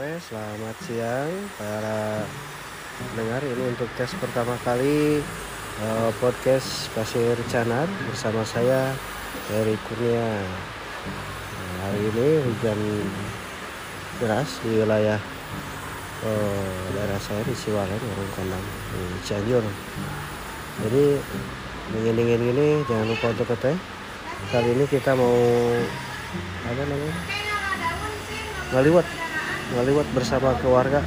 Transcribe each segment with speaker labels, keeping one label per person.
Speaker 1: selamat siang para pendengar ini untuk tes pertama kali uh, podcast Pasir Canar bersama saya Heri Kurnia. Nah, hari ini hujan deras di wilayah uh, daerah saya di Siwalan, Warung Kandang, di Cianjur. Jadi dingin-dingin ini jangan lupa untuk ke teh. Kali ini kita mau apa namanya? Ngaliwat, ngaliwat bersama keluarga.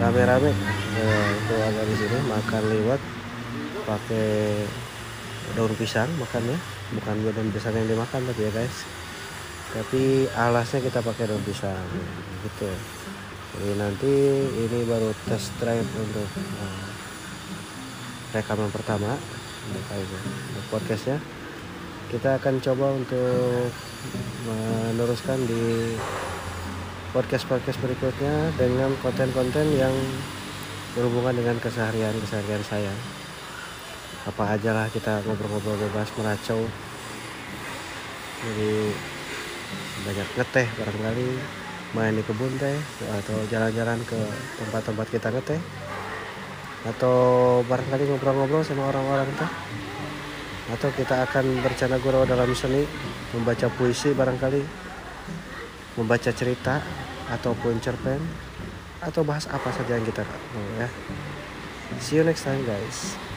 Speaker 1: Rame-rame nah, keluarga di sini makan liwat pakai daun pisang makannya. Bukan daun pisang yang dimakan tapi ya guys. Tapi alasnya kita pakai daun pisang gitu. Jadi nanti ini baru test drive untuk uh, rekaman pertama untuk podcastnya. Kita akan coba untuk meneruskan di podcast-podcast berikutnya dengan konten-konten yang berhubungan dengan keseharian-keseharian saya. Apa aja lah kita ngobrol-ngobrol bebas meracau. Jadi banyak ngeteh barangkali main di kebun teh atau jalan-jalan ke tempat-tempat kita ngeteh atau barangkali ngobrol-ngobrol sama orang-orang teh atau kita akan bercanda gurau dalam seni membaca puisi barangkali membaca cerita ataupun cerpen atau bahas apa saja yang kita mau ya. See you next time guys